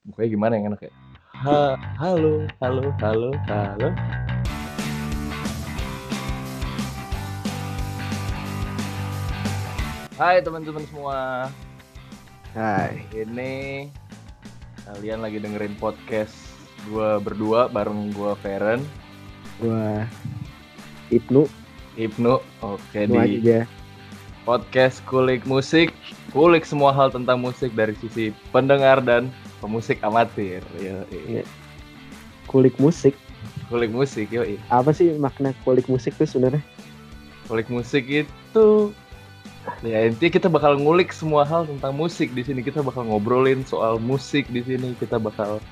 Mukanya gimana yang enak ya? Ha, halo, halo, halo, halo. Hai teman-teman semua. Hai. Ini kalian lagi dengerin podcast gua berdua bareng gua Feren, Gua Ibnu, Ibnu. Oke Ibnu di aja. podcast Kulik Musik, kulik semua hal tentang musik dari sisi pendengar dan pemusik amatir. Yo, Iya. Kulik musik. kulik musik, yo. Apa sih makna kulik musik tuh sebenarnya? Kulik musik itu ya intinya kita bakal ngulik semua hal tentang musik di sini. Kita bakal ngobrolin soal musik di sini. Kita bakal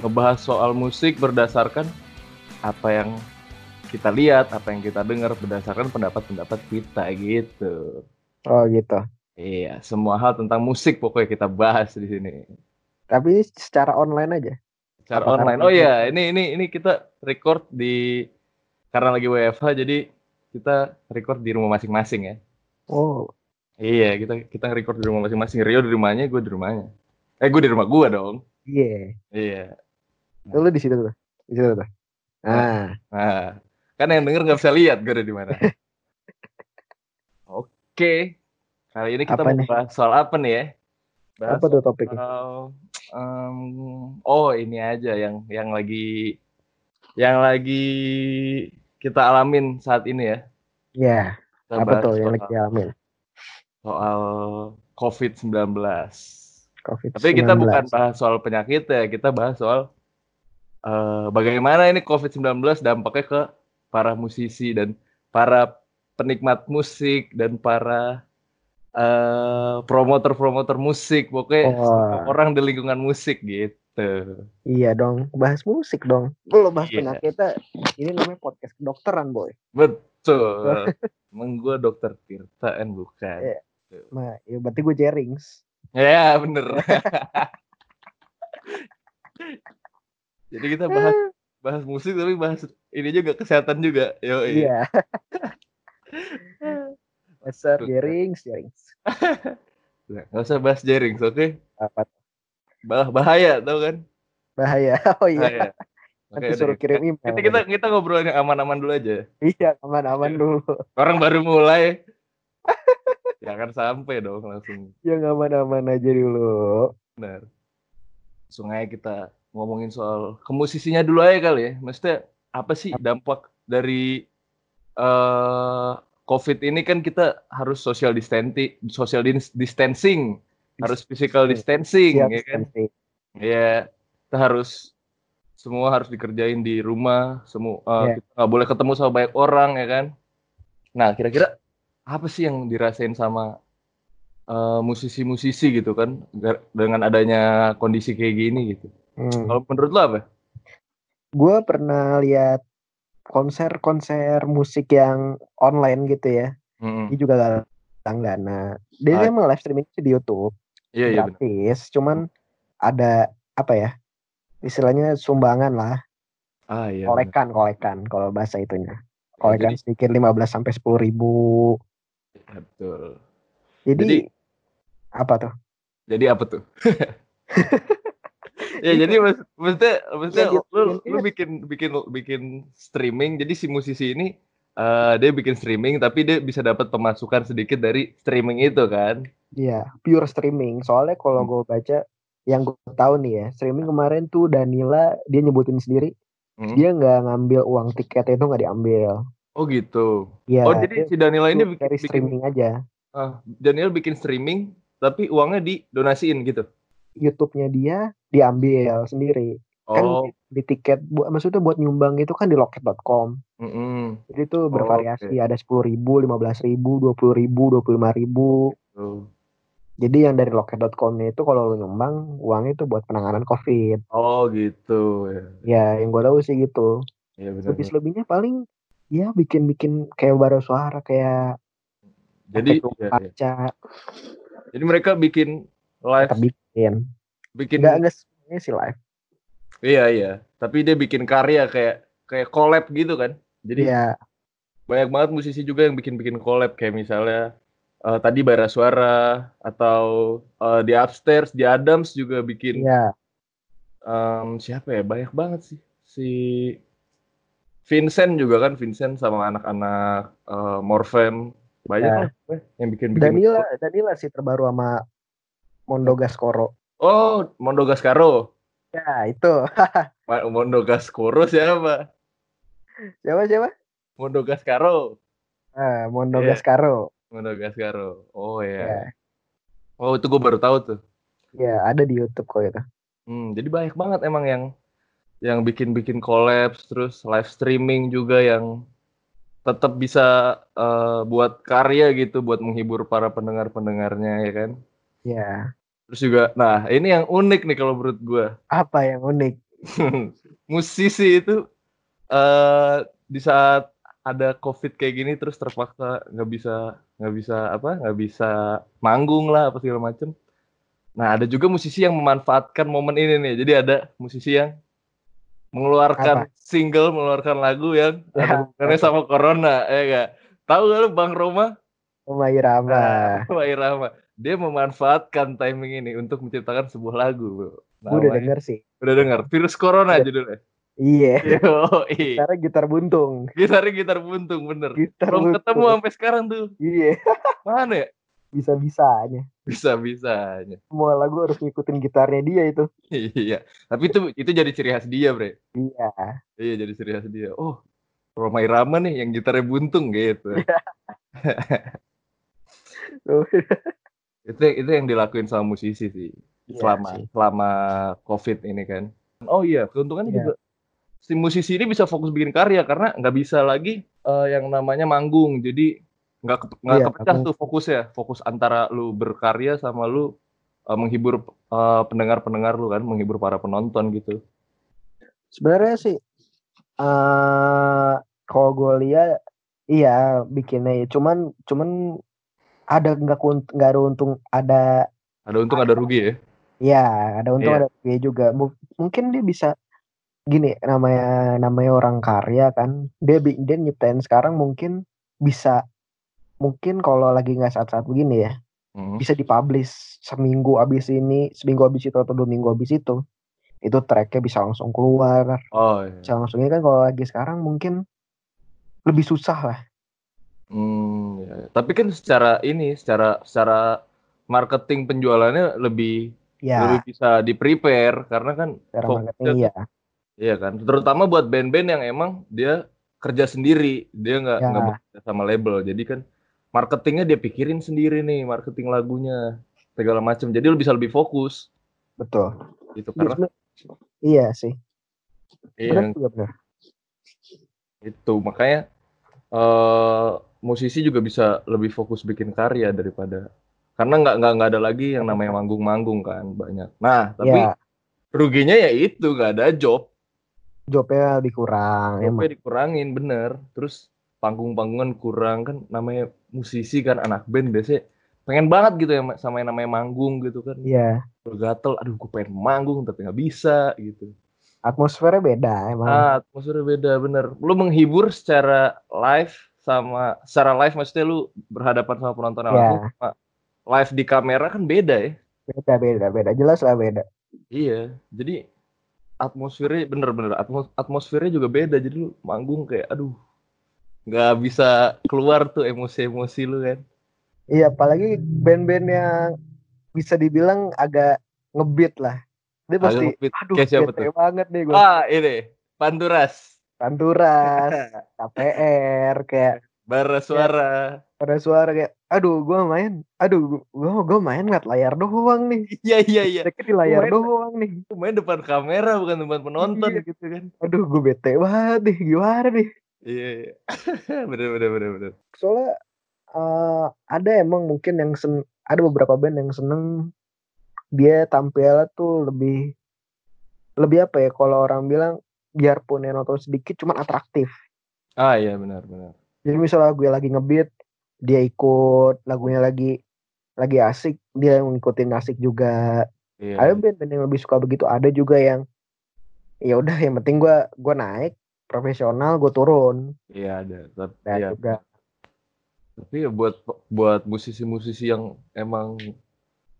ngebahas soal musik berdasarkan apa yang kita lihat, apa yang kita dengar berdasarkan pendapat-pendapat kita gitu. Oh gitu. Iya, semua hal tentang musik pokoknya kita bahas di sini. Tapi ini secara online aja. Secara Apakah online. Oh iya, ini ini ini kita record di karena lagi WFH jadi kita record di rumah masing-masing ya. Oh, Iya, kita kita record di rumah masing-masing. Rio di rumahnya, gue di rumahnya. Eh, gue di rumah gue dong. iya. Iya. Lu di situ tuh. Di situ tuh. Nah, Nah, kan yang denger nggak bisa lihat gue ada di mana. Oke, kali ini kita Apa mau nih? bahas soal apa nih ya? Bahas apa tuh topiknya? soal, em, oh ini aja yang yang lagi yang lagi kita alamin saat ini ya. Ya, Kita apa tuh yang lagi dialamin? soal COVID-19. COVID. Tapi kita bukan bahas soal penyakit ya, kita bahas soal eh, bagaimana ini COVID-19 dampaknya ke para musisi dan para penikmat musik dan para eh, promotor-promotor musik, pokoknya semua orang di lingkungan musik gitu. Iya dong, bahas musik dong. Belum bahas Iya. penyakitnya. Ini namanya podcast kedokteran, boy. Betul. Emang gue dokter Tirta kan bukan. Iya. Nah, ya berarti gue Jerings. Ya bener. Jadi kita bahas bahas musik tapi bahas ini juga kesehatan juga. Yo Iya. Dasar Tuh. Jerings, Jerings. Nggak usah bahas jaring, oke? Apa? Bah bahaya tau kan? Bahaya. Oh iya. Bahaya. Nanti Oke, suruh kirim email. Kita kita kita ngobrol yang aman-aman dulu aja. Iya, aman-aman dulu. Orang baru mulai. Jangan sampai dong langsung Yang aman-aman aja dulu. benar. Aja kita ngomongin soal kemusisinya dulu aja kali ya. Maksudnya apa sih dampak dari eh COVID ini kan kita harus social distancing, social dis- distancing, harus physical distancing, Siap, ya kan? Stanley. Ya, kita harus semua harus dikerjain di rumah, semua eh, Iya. kita nggak boleh ketemu sama banyak orang ya kan. Nah, kira-kira apa sih yang dirasain sama eh, musisi-musisi gitu kan dengan adanya kondisi kayak gini gitu. Hmm. Kalau menurut lo apa? Gue pernah lihat konser-konser musik yang online gitu ya. Mm-mm. Dia juga galang dana. Dia Ah. emang live streaming di YouTube, Iya iya benar. gratis. Cuman ada apa ya? Istilahnya sumbangan lah, Ah iya. kolekan, kolekan kalau bahasa itunya. Ya, Kolekan jadi, sedikit 15 sampai 10 ribu. ya, betul. Jadi, Jadi- apa tuh? Jadi apa tuh? ya jadi mas, maksudnya maksudnya Iya, dia- lu lu bikin bikin bikin streaming jadi si musisi ini eh, dia bikin streaming tapi dia bisa dapat pemasukan sedikit dari streaming itu kan Iya, pure streaming. Soalnya kalau Hmm. gue baca, yang gue tahu nih ya, streaming kemarin tuh Danila dia nyebutin sendiri, Hmm. dia nggak ngambil uang tiketnya itu nggak diambil. oh gitu Iya, oh jadi si Danila ini bikin, dari bikin streaming aja. ah, Daniel bikin streaming tapi uangnya didonasiin gitu YouTube-nya dia diambil sendiri. Kan oh di, di tiket, bu, maksudnya buat nyumbang itu kan di loket.com. mm-mm. Jadi tuh Oh, bervariasi, ada sepuluh ribu, lima belas ribu, dua puluh ribu, dua puluh lima ribu. Tuh. Jadi yang dari loket.com-nya itu kalau lu nyumbang, uangnya itu buat penanganan COVID. oh gitu ya Ya, yang gue tahu sih gitu. ya benar lebih selebihnya paling ya bikin-bikin kayak baru suara kayak jadi efek ya, ya. kaca jadi mereka bikin live tetap bikin bikin nggak nggak sih live Iya iya, tapi dia bikin karya kayak kayak collab gitu kan. Jadi ya banyak banget musisi juga yang bikin-bikin collab kayak misalnya eh, tadi Bara Suara atau eh, di Upstairs, di Adams juga bikin ya um, siapa ya? Banyak banget sih. Si Vincent juga kan, Vincent sama anak-anak uh, Morfem. Banyak ya. yang bikin-bikin. Danila, Danila sih terbaru sama Mondo Gascoro. Oh, Mondo Gascaro. Ya, itu. Mondo Gascoro siapa? Siapa siapa? Mondo Gascaro. Ah, Mondo yeah. Gascaro. Mondo Gascaro. Oh ya. Yeah. Yeah. Oh, itu gue baru tahu tuh. Ya, ada di YouTube kok itu. Hmm, jadi banyak banget emang yang yang bikin-bikin collabs terus live streaming juga yang tetap bisa uh, buat karya gitu buat menghibur para pendengar-pendengarnya ya kan. Iya. Terus juga nah ini yang unik nih kalau menurut gue. Apa yang unik? Musisi itu uh, di saat ada covid kayak gini terus terpaksa nggak bisa nggak bisa apa nggak bisa manggung lah apa segala macem. Nah ada juga musisi yang memanfaatkan momen ini nih. Jadi ada musisi yang mengeluarkan Apa? single, mengeluarkan lagu yang ya, ada sama corona, ya enggak? Tahu gak lu Bang Roma? Roma Irama. Nah, Roma Irama. Dia memanfaatkan timing ini untuk menciptakan sebuah lagu, Bro. Nah, udah denger sih. Udah denger. Virus Corona udah. judulnya. Iya. Gitarnya gitar buntung. Gitarnya gitar buntung, bener. Gitar Belum buntung. ketemu sampai sekarang tuh. Iya. Mana ya? Bisa-bisanya. Bisa-bisanya. Semua lagu harus ngikutin gitarnya dia itu. iya. Tapi itu itu jadi ciri khas dia, Bre. Iya. Iya, jadi ciri khas dia. Oh, Roma Irama nih yang gitarnya buntung gitu. Itu itu yang dilakuin sama musisi sih. Iya selama sih. selama Covid ini kan. Oh iya, keuntungannya iya. juga si musisi ini bisa fokus bikin karya karena nggak bisa lagi uh, yang namanya manggung. Jadi nggak nggak iya, kepecah tuh fokus ya fokus antara lu berkarya sama lu uh, menghibur uh, pendengar-pendengar lu kan menghibur para penonton gitu sebenarnya sih uh, kalau gue lihat iya bikinnya ya cuman cuman ada nggak nggak ada untung ada ada untung ada, ada rugi ya Iya, ada untung yeah. ada rugi juga. M mungkin dia bisa gini namanya namanya orang karya kan. Dia dia nyiptain sekarang mungkin bisa mungkin kalau lagi nggak saat-saat begini ya hmm. bisa dipublish seminggu abis ini seminggu abis itu atau dua minggu abis itu itu tracknya bisa langsung keluar oh, iya. bisa langsung ini kan kalau lagi sekarang mungkin lebih susah lah hmm, ya. tapi kan secara ini secara secara marketing penjualannya lebih ya. lebih bisa di prepare karena kan secara marketing iya. Iya kan? Terutama buat band-band yang emang dia kerja sendiri dia nggak nggak ya. sama label. Jadi kan marketingnya dia pikirin sendiri nih marketing lagunya segala macam jadi lu bisa lebih fokus. Betul. Itu karena iya sih. Iya. Benar benar. Itu makanya uh, musisi juga bisa lebih fokus bikin karya daripada karena nggak nggak nggak ada lagi yang namanya manggung-manggung kan banyak. Nah tapi ya. ruginya ya itu nggak ada job. Jobnya dikurang jobnya emang. dikurangin bener. Terus panggung-panggungan kurang kan namanya musisi kan anak band biasanya pengen banget gitu ya sama yang namanya manggung gitu kan. Iya. Yeah. gatel aduh gue pengen manggung tapi nggak bisa gitu. Atmosfernya beda emang. Ah, atmosfernya beda bener. Lu menghibur secara live sama secara live maksudnya lu berhadapan sama penonton yeah. langsung sama live di kamera kan beda ya? Beda beda beda. Jelas lah beda. Iya jadi atmosfernya bener-bener atmos atmosfernya juga beda. Jadi lu manggung kayak aduh nggak bisa keluar tuh emosi-emosi lu kan. Iya apalagi band-band yang bisa dibilang agak ngebit lah. Dia pasti aduh Kayak siapa tuh? banget nih gue ah ini Panturas Panturas KPR kayak bara suara bara suara kayak aduh gue main aduh gue gue main ngeliat layar doang nih iya iya iya di layar main, doang nih main depan kamera bukan depan penonton iya. gitu kan aduh gue bete banget nih gimana nih Iya, iya. bener bener bener bener. Soalnya uh, ada emang mungkin yang sen ada beberapa band yang seneng dia tampil tuh lebih lebih apa ya kalau orang bilang biarpun yang nonton sedikit cuman atraktif. Ah iya benar benar. Jadi misalnya gue lagi ngebeat dia ikut lagunya lagi lagi asik dia ngikutin asik juga. Iya. Ada band-band yang lebih suka begitu. Ada juga yang ya udah yang penting gue gue naik profesional gue turun iya ada tapi ya. juga tapi ya buat buat musisi-musisi yang emang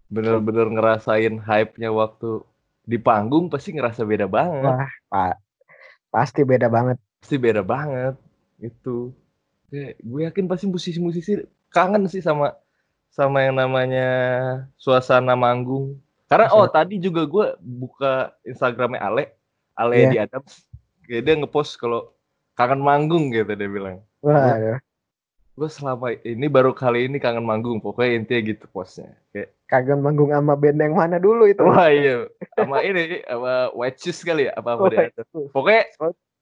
bener-bener ngerasain hype-nya waktu di panggung pasti ngerasa beda banget. Wah, Pak. Pasti beda banget. Pasti beda banget. Itu. Kayak gue yakin pasti musisi-musisi kangen sih sama sama yang namanya suasana manggung. Karena oh tadi juga gue buka Instagramnya Ale, Ale yeah. di Adams. Kayak dia ngepost kalau kangen manggung gitu dia bilang. Wah, ya. Gue selama ini baru kali ini kangen manggung. Pokoknya intinya gitu postnya. Kayak kangen manggung sama band yang mana dulu itu? Wah iya, sama ini sama White Shoes kali ya apa apa dia. Pokoknya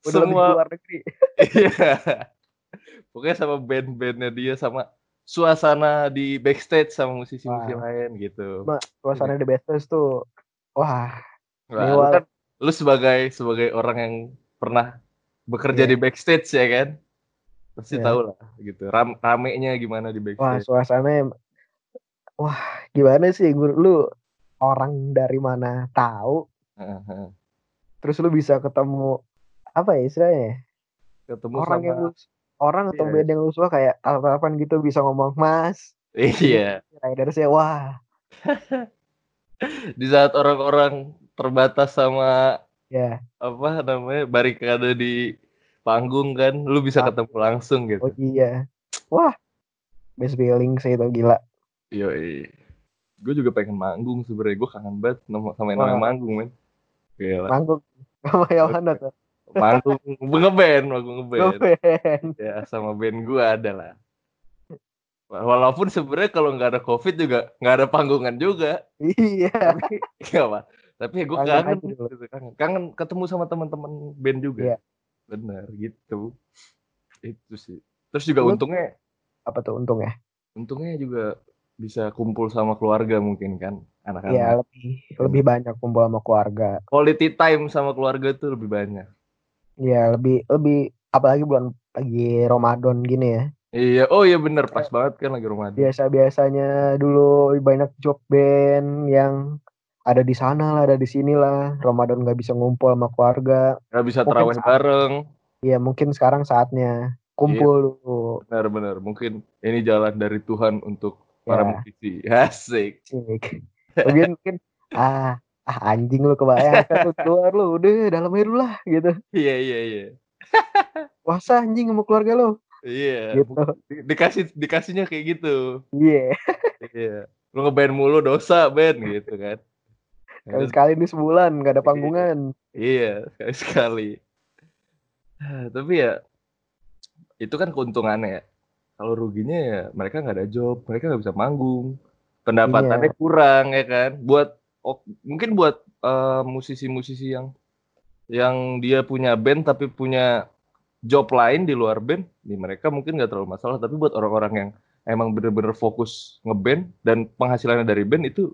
Udah semua luar negeri. Iya. Pokoknya sama band-bandnya dia sama suasana di backstage sama musisi-musisi lain gitu. Ma, suasana di backstage tuh wah. Wah, lu, kan, lu sebagai sebagai orang yang pernah bekerja yeah. di backstage ya kan? Pasti yeah. tahu lah gitu. Ram, ramenya gimana di backstage. Wah, suasananya wah, gimana sih lu orang dari mana tahu? Uh -huh. Terus lu bisa ketemu apa ya istilahnya? Ketemu orang sama yang lu, orang atau yeah. band yang lu suka kayak apa-apaan gitu bisa ngomong mas. Iya. Rider saya wah. di saat orang-orang terbatas sama ya apa namanya barikade di panggung kan lu bisa ah. ketemu langsung gitu. Oh iya. Wah best feeling sih itu gila. Iya gue juga pengen manggung sebenarnya gue kangen banget sama yang manggung men. Gila. Manggung. Sama yang mana tuh? Manggung ngeband manggung ngeband. Ya sama band gue ada lah. Walaupun sebenarnya kalau nggak ada covid juga nggak ada panggungan juga. Iya. Tapi ya apa tapi gue kangen gitu, kangen. Kangen ketemu sama teman-teman band juga. Iya. Bener gitu itu sih terus juga Lu, untungnya apa tuh untungnya untungnya juga bisa kumpul sama keluarga mungkin kan anak-anak. Iya lebih lebih banyak kumpul sama keluarga. Quality time sama keluarga tuh lebih banyak. Iya, lebih lebih apalagi bulan lagi Ramadan gini ya. Iya, oh iya bener pas banget kan lagi Ramadan. Biasa-biasanya dulu banyak job band yang ada di sana lah, ada di sini lah. Ramadan nggak bisa ngumpul sama keluarga. Nggak bisa terawih bareng. Iya, mungkin sekarang saatnya kumpul iya. Benar-benar, mungkin ini jalan dari Tuhan untuk para ya. musisi. Asik. Asik. Mungkin mungkin ah ah anjing lu kebayang lu keluar lu udah dalam air lah gitu iya iya iya puasa anjing sama keluarga lu iya gitu. Di, dikasih dikasihnya kayak gitu iya yeah. iya lu ngeband mulu dosa band gitu kan sekali sekali ini sebulan gak ada panggungan. Iya sekali sekali. Tapi ya itu kan keuntungannya ya. Kalau ruginya ya mereka nggak ada job mereka nggak bisa manggung. Pendapatannya iya. kurang ya kan? Buat oh, mungkin buat musisi musisi-musisi yang yang dia punya band tapi punya job lain di luar band, di mereka mungkin nggak terlalu masalah. Tapi buat orang-orang yang emang bener-bener fokus ngeband dan penghasilannya dari band itu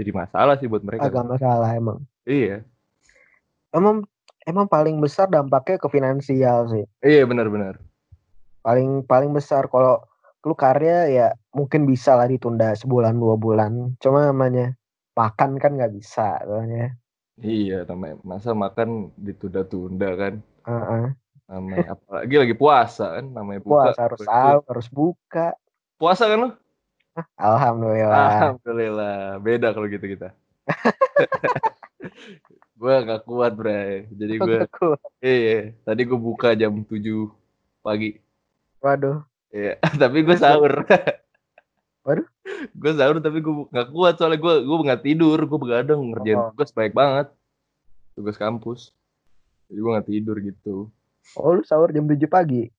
jadi masalah sih buat mereka. Agak masalah emang. Iya. Emang emang paling besar dampaknya ke finansial sih. Iya benar-benar. Paling paling besar kalau lu karya ya mungkin bisa lah ditunda sebulan dua bulan. Cuma namanya makan kan nggak bisa soalnya. Iya, namanya masa makan ditunda-tunda kan. Uh -uh. Namanya apalagi lagi puasa kan, namanya buka. Puasa harus sahur, harus buka. Puasa kan lo? Alhamdulillah. Alhamdulillah. Beda kalau gitu kita. gue gak kuat bre. Jadi gue iya tadi gue buka jam 7 pagi. Waduh. Iya tapi gue sahur. Waduh. gue sahur tapi gue nggak kuat soalnya gue gue nggak tidur gue begadang ngerjain oh. tugas baik banget. Tugas kampus. Jadi gue nggak tidur gitu. Oh lu sahur jam tujuh pagi?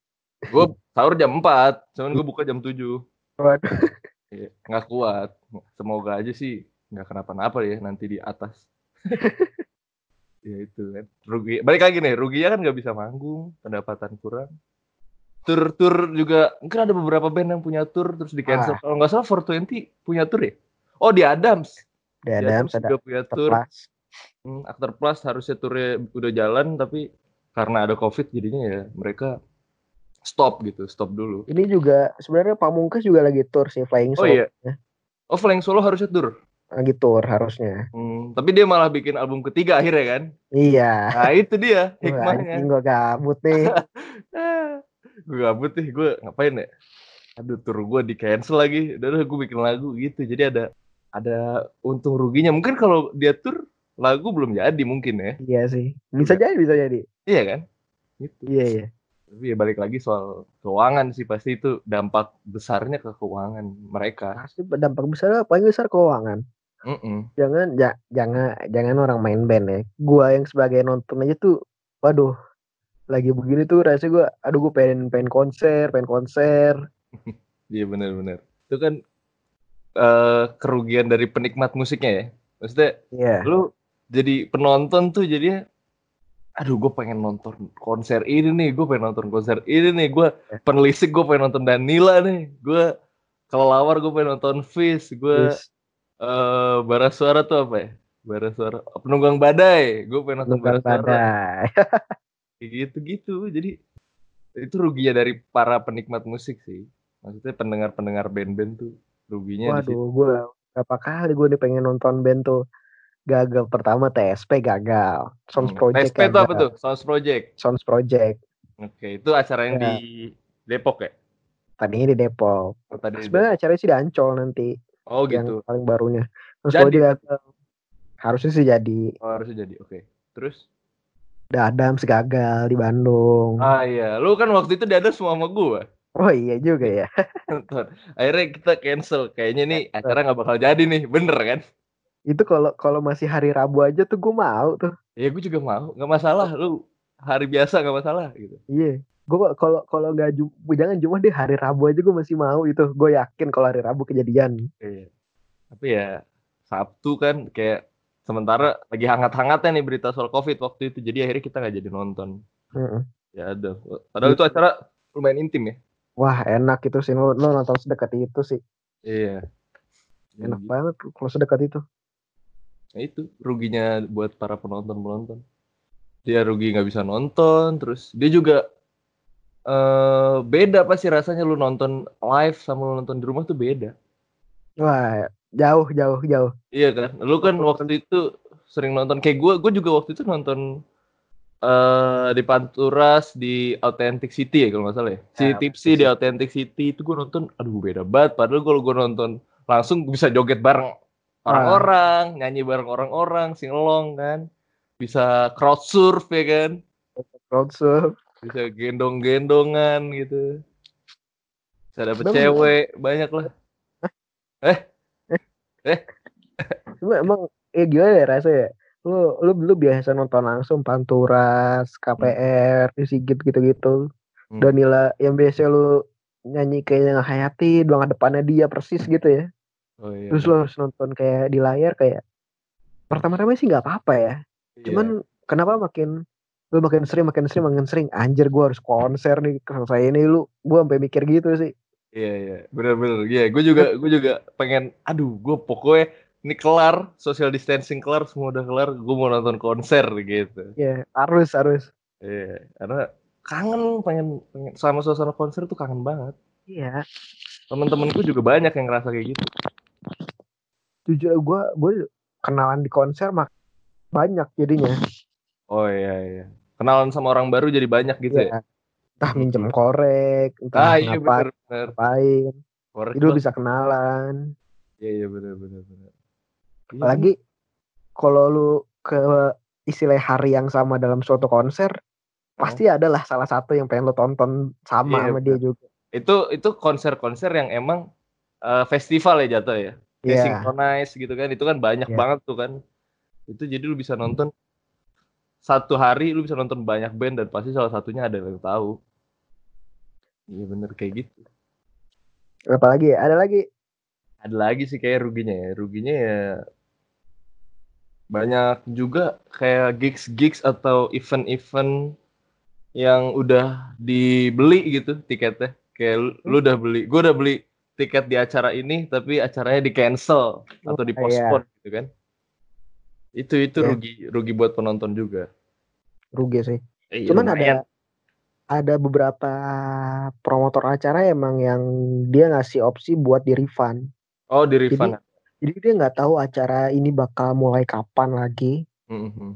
Gue sahur jam empat cuman gue buka jam tujuh. Waduh. iya, nggak kuat semoga aja sih nggak kenapa-napa ya nanti di atas ya itu kan rugi balik lagi nih ruginya kan nggak bisa manggung pendapatan kurang tur-tur juga mungkin ada beberapa band yang punya tur terus di cancel. Ah. Kalau nggak salah 420 punya tur ya? Oh di Adams. Di Adams, Adams juga punya tur. Hmm, After Plus harusnya turnya udah jalan tapi karena ada Covid jadinya ya mereka stop gitu, stop dulu. Ini juga sebenarnya Pamungkas juga lagi tur sih Flying Solo. Oh iya. Oh Flying Solo harusnya tur. Lagi tur harusnya. Hmm, tapi dia malah bikin album ketiga akhirnya kan? Iya. Nah itu dia hikmahnya. Gue gabut nih. gue gabut nih gue ngapain ya aduh tur gue di cancel lagi udah gue bikin lagu gitu jadi ada ada untung ruginya mungkin kalau dia tur lagu belum jadi mungkin ya. Iya sih. Bisa jadi, bisa jadi. Iya kan? Gitu. Iya, iya. Tapi ya balik lagi soal keuangan sih pasti itu dampak besarnya ke keuangan mereka. Pasti dampak besar paling besar keuangan. Mm -mm. Jangan ja, jangan jangan orang main band ya. Gua yang sebagai nonton aja tuh waduh lagi begini tuh rasanya gue aduh gue pengen pengen konser pengen konser iya benar-benar itu kan uh, kerugian dari penikmat musiknya ya maksudnya yeah. lu jadi penonton tuh jadinya aduh gue pengen nonton konser ini nih gue pengen nonton konser ini nih gue yeah. penelisik gue pengen nonton Danila nih gue kelelawar gue pengen nonton Fish gue yes. uh, bara suara tuh apa ya bara suara penunggang badai gue pengen nonton bara suara badai. gitu-gitu jadi itu ruginya dari para penikmat musik sih maksudnya pendengar-pendengar band-band tuh ruginya waduh gue berapa kali gue nih pengen nonton band tuh gagal. Pertama TSP gagal. Sounds hmm. Project TSP itu apa tuh? Sounds Project? Sounds Project. Oke itu acara yang ya. di Depok ya? Tadinya di Depok. Oh, tadi sebenarnya acaranya sih di Ancol nanti. Oh yang gitu. paling barunya. Sounds Project gagal. Harusnya sih jadi. Oh, harusnya jadi. Oke. Terus? Dadam gagal di Bandung. Ah iya, lu kan waktu itu Dadam semua sama gue. Oh iya juga ya. Akhirnya kita cancel. Kayaknya nih acara nggak bakal jadi nih, bener kan? Itu kalau kalau masih hari Rabu aja tuh gue mau tuh. Iya gue juga mau, nggak masalah. Lu hari biasa nggak masalah gitu. Iya. Gue kalau kalau nggak jangan cuma deh hari Rabu aja gue masih mau itu. Gue yakin kalau hari Rabu kejadian. Iya. Tapi ya Sabtu kan kayak sementara lagi hangat-hangatnya nih berita soal covid waktu itu jadi akhirnya kita nggak jadi nonton mm-hmm. ya ada padahal itu acara lumayan intim ya wah enak itu sih lo, lo nonton sedekat itu sih iya enak ya, banget kalau sedekat itu nah itu ruginya buat para penonton penonton dia rugi nggak bisa nonton terus dia juga uh, beda pasti rasanya lu nonton live sama lu nonton di rumah tuh beda wah Jauh, jauh, jauh. Iya kan? Lu kan waktu itu sering nonton kayak gue, gue juga waktu itu nonton uh, di Panturas di Authentic City ya kalau nggak salah ya. Si ya, Tipsy di Authentic City itu gue nonton, aduh beda banget. Padahal kalau gue nonton langsung bisa joget bareng orang-orang, ah. nyanyi bareng orang-orang, singelong kan. Bisa crowd surf ya kan. Crowd surf. Bisa gendong-gendongan gitu. Bisa dapet cewek, banyak lah. Eh, eh emang, emang eh gimana ya rasanya lu lu lu biasa nonton langsung Panturas KPR hmm. Sigit gitu-gitu hmm. Danila yang biasa lu nyanyi kayaknya Hayati doang depannya dia persis gitu ya oh, iya. terus lu harus nonton kayak di layar kayak pertama-tama sih nggak apa-apa ya iya. cuman kenapa makin lu makin sering makin sering makin sering anjir gua harus konser nih saya ini lu gua sampai mikir gitu sih Iya iya, bener-bener. Iya, gue juga gue juga pengen, aduh, gue pokoknya ini kelar, social distancing kelar, semua udah kelar, gue mau nonton konser gitu. Iya, harus harus. Iya, karena kangen pengen, pengen sama suasana konser tuh kangen banget. Iya. Temen-temenku juga banyak yang ngerasa kayak gitu. Jujur gue gue kenalan di konser mak banyak jadinya. Oh iya iya. Kenalan sama orang baru jadi banyak gitu iya. ya entah minjem korek, entah ah, iya, bener, bener. ngapain. Korek itu bisa kenalan. Iya iya benar benar benar. Iya. Apalagi kalau lu ke istilah hari yang sama dalam suatu konser, oh. pasti adalah salah satu yang pengen lo tonton sama iya, sama dia juga. Itu itu konser-konser yang emang uh, festival ya jatuh ya. Yeah. synchronize gitu kan. Itu kan banyak yeah. banget tuh kan. Itu jadi lu bisa nonton satu hari lu bisa nonton banyak band dan pasti salah satunya ada yang tahu. Iya bener kayak gitu. Apalagi ada lagi? Ada lagi sih kayak ruginya ya. Ruginya ya banyak juga kayak gigs-gigs atau event-event yang udah dibeli gitu tiketnya. Kayak lu, udah beli, gue udah beli tiket di acara ini tapi acaranya di cancel atau di postpone iya. gitu kan. Itu itu yeah. rugi rugi buat penonton juga. Rugi sih. Eh, Cuman lumayan. ada ada beberapa promotor acara emang yang dia ngasih opsi buat di refund. Oh di refund. Jadi, jadi dia nggak tahu acara ini bakal mulai kapan lagi. Mm-hmm.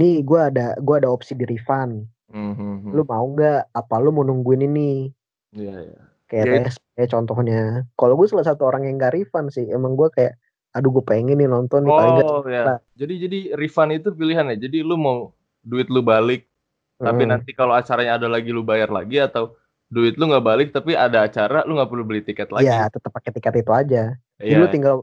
Nih gue ada gue ada opsi di refund. Mm-hmm. Lu mau nggak? Apa lu mau nungguin ini? Iya yeah, iya. Yeah. Kayak yeah. SP contohnya. Kalau gue salah satu orang yang nggak refund sih. Emang gue kayak aduh gue pengen nih nonton nih oh, paling ya. Nah. Jadi jadi refund itu pilihan ya. Jadi lu mau duit lu balik, hmm. tapi nanti kalau acaranya ada lagi lu bayar lagi atau duit lu nggak balik tapi ada acara lu nggak perlu beli tiket lagi. Iya, tetap pakai tiket itu aja. Jadi yeah. lu tinggal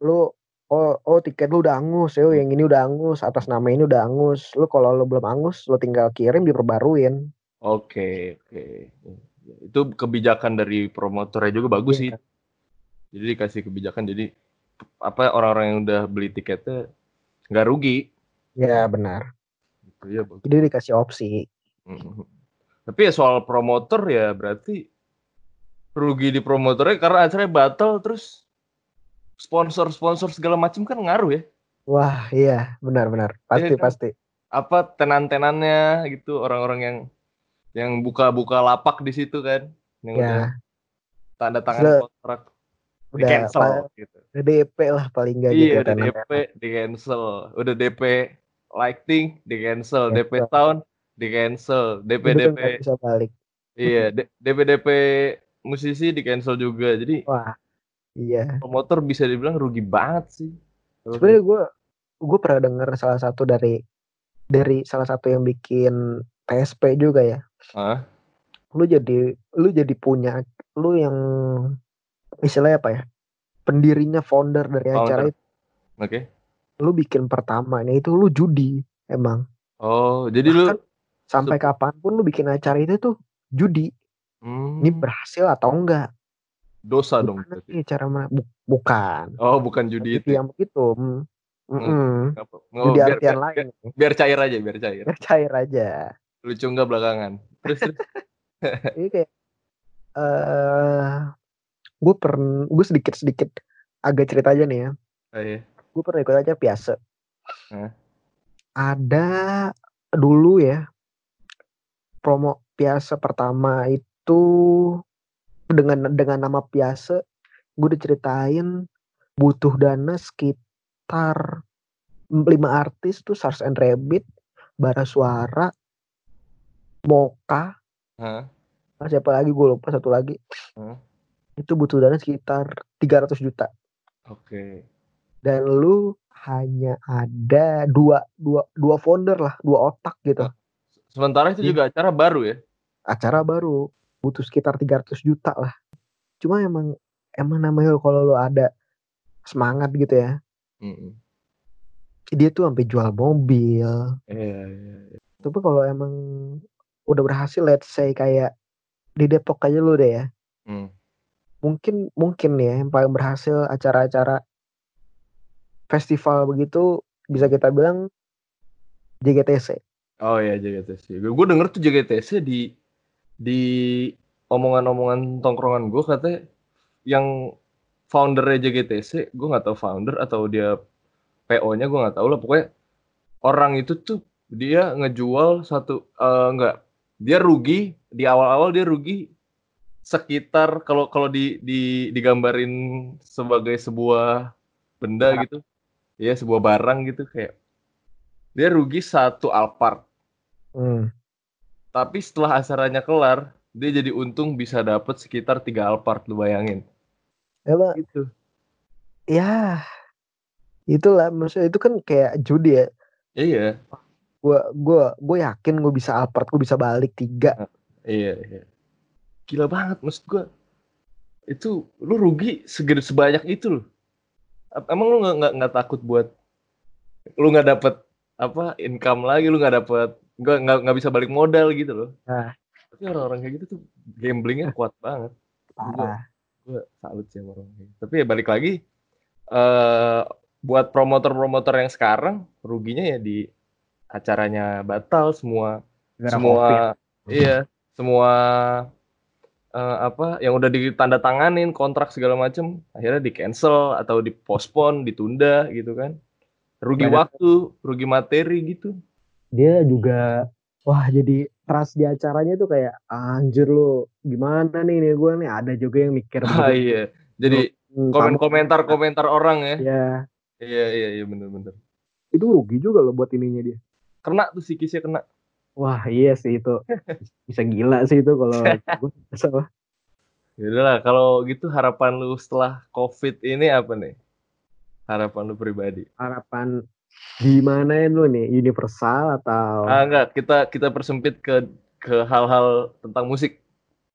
lu oh oh tiket lu udah angus, yo yang ini udah angus, atas nama ini udah angus. Lu kalau lu belum angus, lu tinggal kirim diperbaruin. Oke, oke. Itu kebijakan dari promotornya juga bagus yeah. sih. Jadi dikasih kebijakan jadi apa orang-orang yang udah beli tiketnya nggak rugi. Ya benar. Itu ya bagus. Jadi dikasih opsi. Mm-hmm. Tapi ya soal promotor ya berarti rugi di promotornya karena acaranya batal terus sponsor-sponsor segala macam kan ngaruh ya. Wah iya benar-benar pasti ya, pasti. Apa tenan-tenannya gitu orang-orang yang yang buka-buka lapak di situ kan yang ya. udah tanda tangan kontrak udah di cancel gitu. Udah DP lah paling gak iya, gitu. Iya, udah DP di cancel. Udah DP lighting di cancel, DP sound di cancel, DP DP bisa balik. Iya, DP DP musisi di cancel juga. Jadi wah. Iya. Promotor bisa dibilang rugi banget sih. Sebenarnya gue gue pernah dengar salah satu dari dari salah satu yang bikin PSP juga ya. Hah? Lu jadi lu jadi punya lu yang istilahnya apa ya? Pendirinya founder dari founder. acara itu. Oke. Okay. Lu bikin pertamanya itu lu judi emang. Oh, jadi Bahkan lu sampai kapan pun lu bikin acara itu tuh judi. Hmm. Ini berhasil atau enggak? Dosa bukan dong. Ini cara mana? bukan. Oh, bukan judi itu. Yang begitu. Mm -mm. Oh, judi biar, artian biar, lain. Biar, biar cair aja, biar cair. Biar cair aja. Lucu enggak belakangan. Terus terus. Ini kayak eh uh, gue pernah gue sedikit sedikit agak cerita aja nih ya oh, iya. gue pernah ikut aja biasa huh? ada dulu ya promo biasa pertama itu dengan dengan nama biasa gue diceritain butuh dana sekitar lima artis tuh Sars and Rabbit Bara Suara Moka huh? siapa lagi gue lupa satu lagi huh? itu butuh dana sekitar 300 juta. Oke. Okay. Dan lu hanya ada dua dua dua founder lah, dua otak gitu. Sementara itu juga acara baru ya? Acara baru, butuh sekitar 300 juta lah. Cuma emang emang namanya kalau lu ada semangat gitu ya. Mm -hmm. Dia tuh sampai jual mobil. Iya, iya, iya. Tapi kalau emang udah berhasil let's say kayak di Depok aja lu deh ya. Mm mungkin mungkin ya yang paling berhasil acara-acara festival begitu bisa kita bilang JGTC. Oh ya JGTC. Gue denger tuh JGTC di di omongan-omongan tongkrongan gue katanya yang foundernya JGTC, gue nggak tahu founder atau dia PO-nya gue nggak tahu lah. Pokoknya orang itu tuh dia ngejual satu uh, enggak dia rugi di awal-awal dia rugi sekitar kalau kalau di, di digambarin sebagai sebuah benda barang. gitu ya sebuah barang gitu kayak dia rugi satu Alphard hmm. tapi setelah acaranya kelar dia jadi untung bisa dapat sekitar tiga Alphard lu bayangin ya bang. gitu ya itulah maksudnya itu kan kayak judi ya iya gua gua gue yakin gue bisa Alphard gue bisa balik tiga. Iya iya. Gila banget maksud gue itu lu rugi segede sebanyak itu loh. Emang lu nggak nggak takut buat lu nggak dapet apa income lagi lu nggak dapet nggak nggak nggak bisa balik modal gitu loh. Nah. tapi orang-orang kayak gitu tuh gamblingnya kuat banget. Parah. gue salut sih orang kayak gitu. tapi ya balik lagi uh, buat promotor-promotor yang sekarang ruginya ya di acaranya batal semua Gara semua COVID. iya semua uh, apa yang udah ditanda tanganin kontrak segala macem akhirnya di cancel atau di postpone ditunda gitu kan. Rugi waktu rugi materi gitu. Dia juga wah jadi trust di acaranya tuh kayak anjir lu gimana nih nih gue nih? Ada juga yang mikir ah, iya. Jadi komen komentar komentar orang ya. Iya. Iya iya, iya bener bener itu rugi juga loh buat ininya dia kena tuh psikisnya kena. Wah iya sih itu. Bisa gila sih itu kalau salah. Yaudahlah kalau gitu harapan lu setelah COVID ini apa nih? harapan lu pribadi? Harapan di mana lu nih? Universal atau ah enggak. Kita kita persempit ke ke hal-hal tentang musik.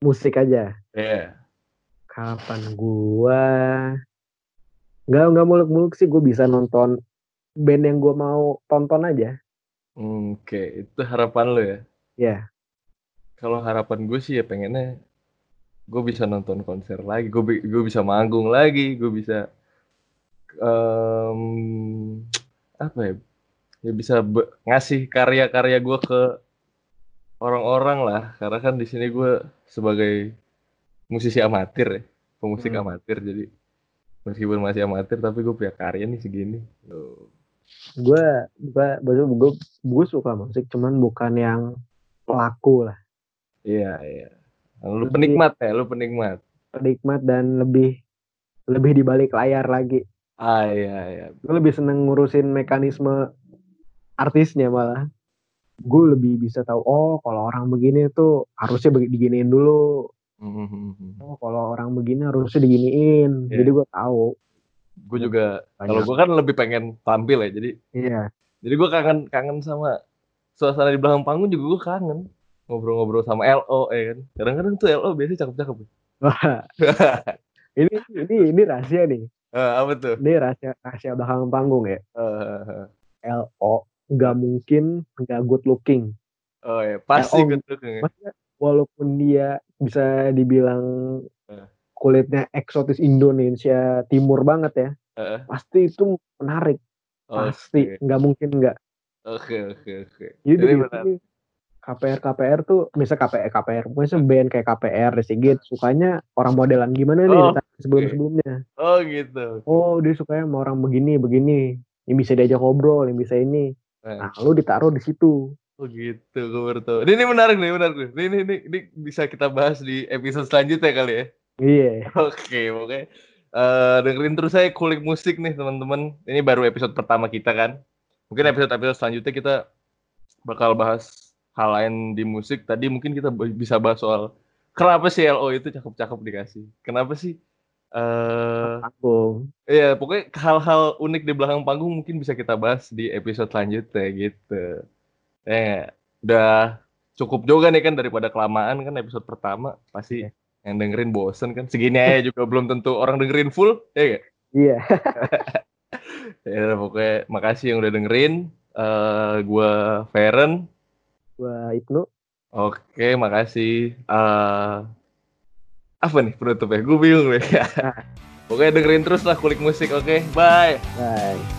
Musik aja? Ya yeah. kapan gua? Nggak nggak muluk-muluk sih. Gue bisa nonton band yang gue mau tonton aja oke okay. itu harapan lo ya ya yeah. kalau harapan gue sih ya pengennya gue bisa nonton konser lagi gue gue bisa manggung lagi gue bisa um, apa ya ya bisa ngasih karya-karya gue ke orang-orang lah karena kan di sini gue sebagai musisi amatir ya pemusik hmm. amatir jadi meskipun masih amatir tapi gue punya karya nih segini gue gue gue gue suka musik cuman bukan yang pelaku lah iya iya Lu penikmat ya, lu penikmat. Penikmat dan lebih lebih di balik layar lagi. Ah iya iya. Gue lebih seneng ngurusin mekanisme artisnya malah. Gue lebih bisa tahu oh kalau orang begini tuh harusnya diginiin dulu. Mm-hmm. Oh kalau orang begini harusnya diginiin. Yeah. Jadi gue tahu. Gue juga kalau gue kan lebih pengen tampil ya jadi. Iya. Jadi gue kangen kangen sama suasana di belakang panggung juga gue kangen ngobrol-ngobrol sama LO ya kan. Kadang-kadang tuh LO biasanya cakep-cakep. Wah. ini ini ini rahasia nih. Uh, apa tuh? Ini rahasia rahasia belakang panggung ya. Uh, uh, LO nggak mungkin nggak good looking. Oh ya, pasti LO, good looking. Ya. walaupun dia bisa dibilang kulitnya eksotis Indonesia Timur banget ya, uh. pasti itu menarik. Oh, pasti nggak okay. mungkin nggak. Oke okay, oke okay, oke. Okay. Jadi, Jadi KPR KPR tuh bisa KPR KPR misal band kayak KPR Sigit sukanya orang modelan gimana nih oh, sebelum sebelumnya oh gitu oh dia sukanya sama orang begini begini yang bisa diajak ngobrol yang bisa ini eh. nah lu ditaruh di situ oh gitu gue baru tahu ini, ini menarik nih menarik nih ini, ini ini ini bisa kita bahas di episode selanjutnya kali ya iya. Yeah. oke okay, oke okay. uh, dengerin terus saya kulik musik nih teman-teman. Ini baru episode pertama kita kan. Mungkin episode episode selanjutnya kita bakal bahas hal lain di musik. Tadi mungkin kita bisa bahas soal kenapa sih LO itu cakep-cakep dikasih? Kenapa sih uh, panggung. iya pokoknya hal-hal unik di belakang panggung mungkin bisa kita bahas di episode selanjutnya gitu. Ya udah cukup juga nih kan daripada kelamaan kan episode pertama pasti yang dengerin bosen kan segini aja juga belum tentu orang dengerin full ya gak? iya ya pokoknya makasih yang udah dengerin uh, gue Feren gua Ibnu. Oke, makasih. Uh, apa nih penutupnya? Gue bingung deh. Nah. Pokoknya dengerin terus lah kulik musik, oke? Okay? Bye. Bye.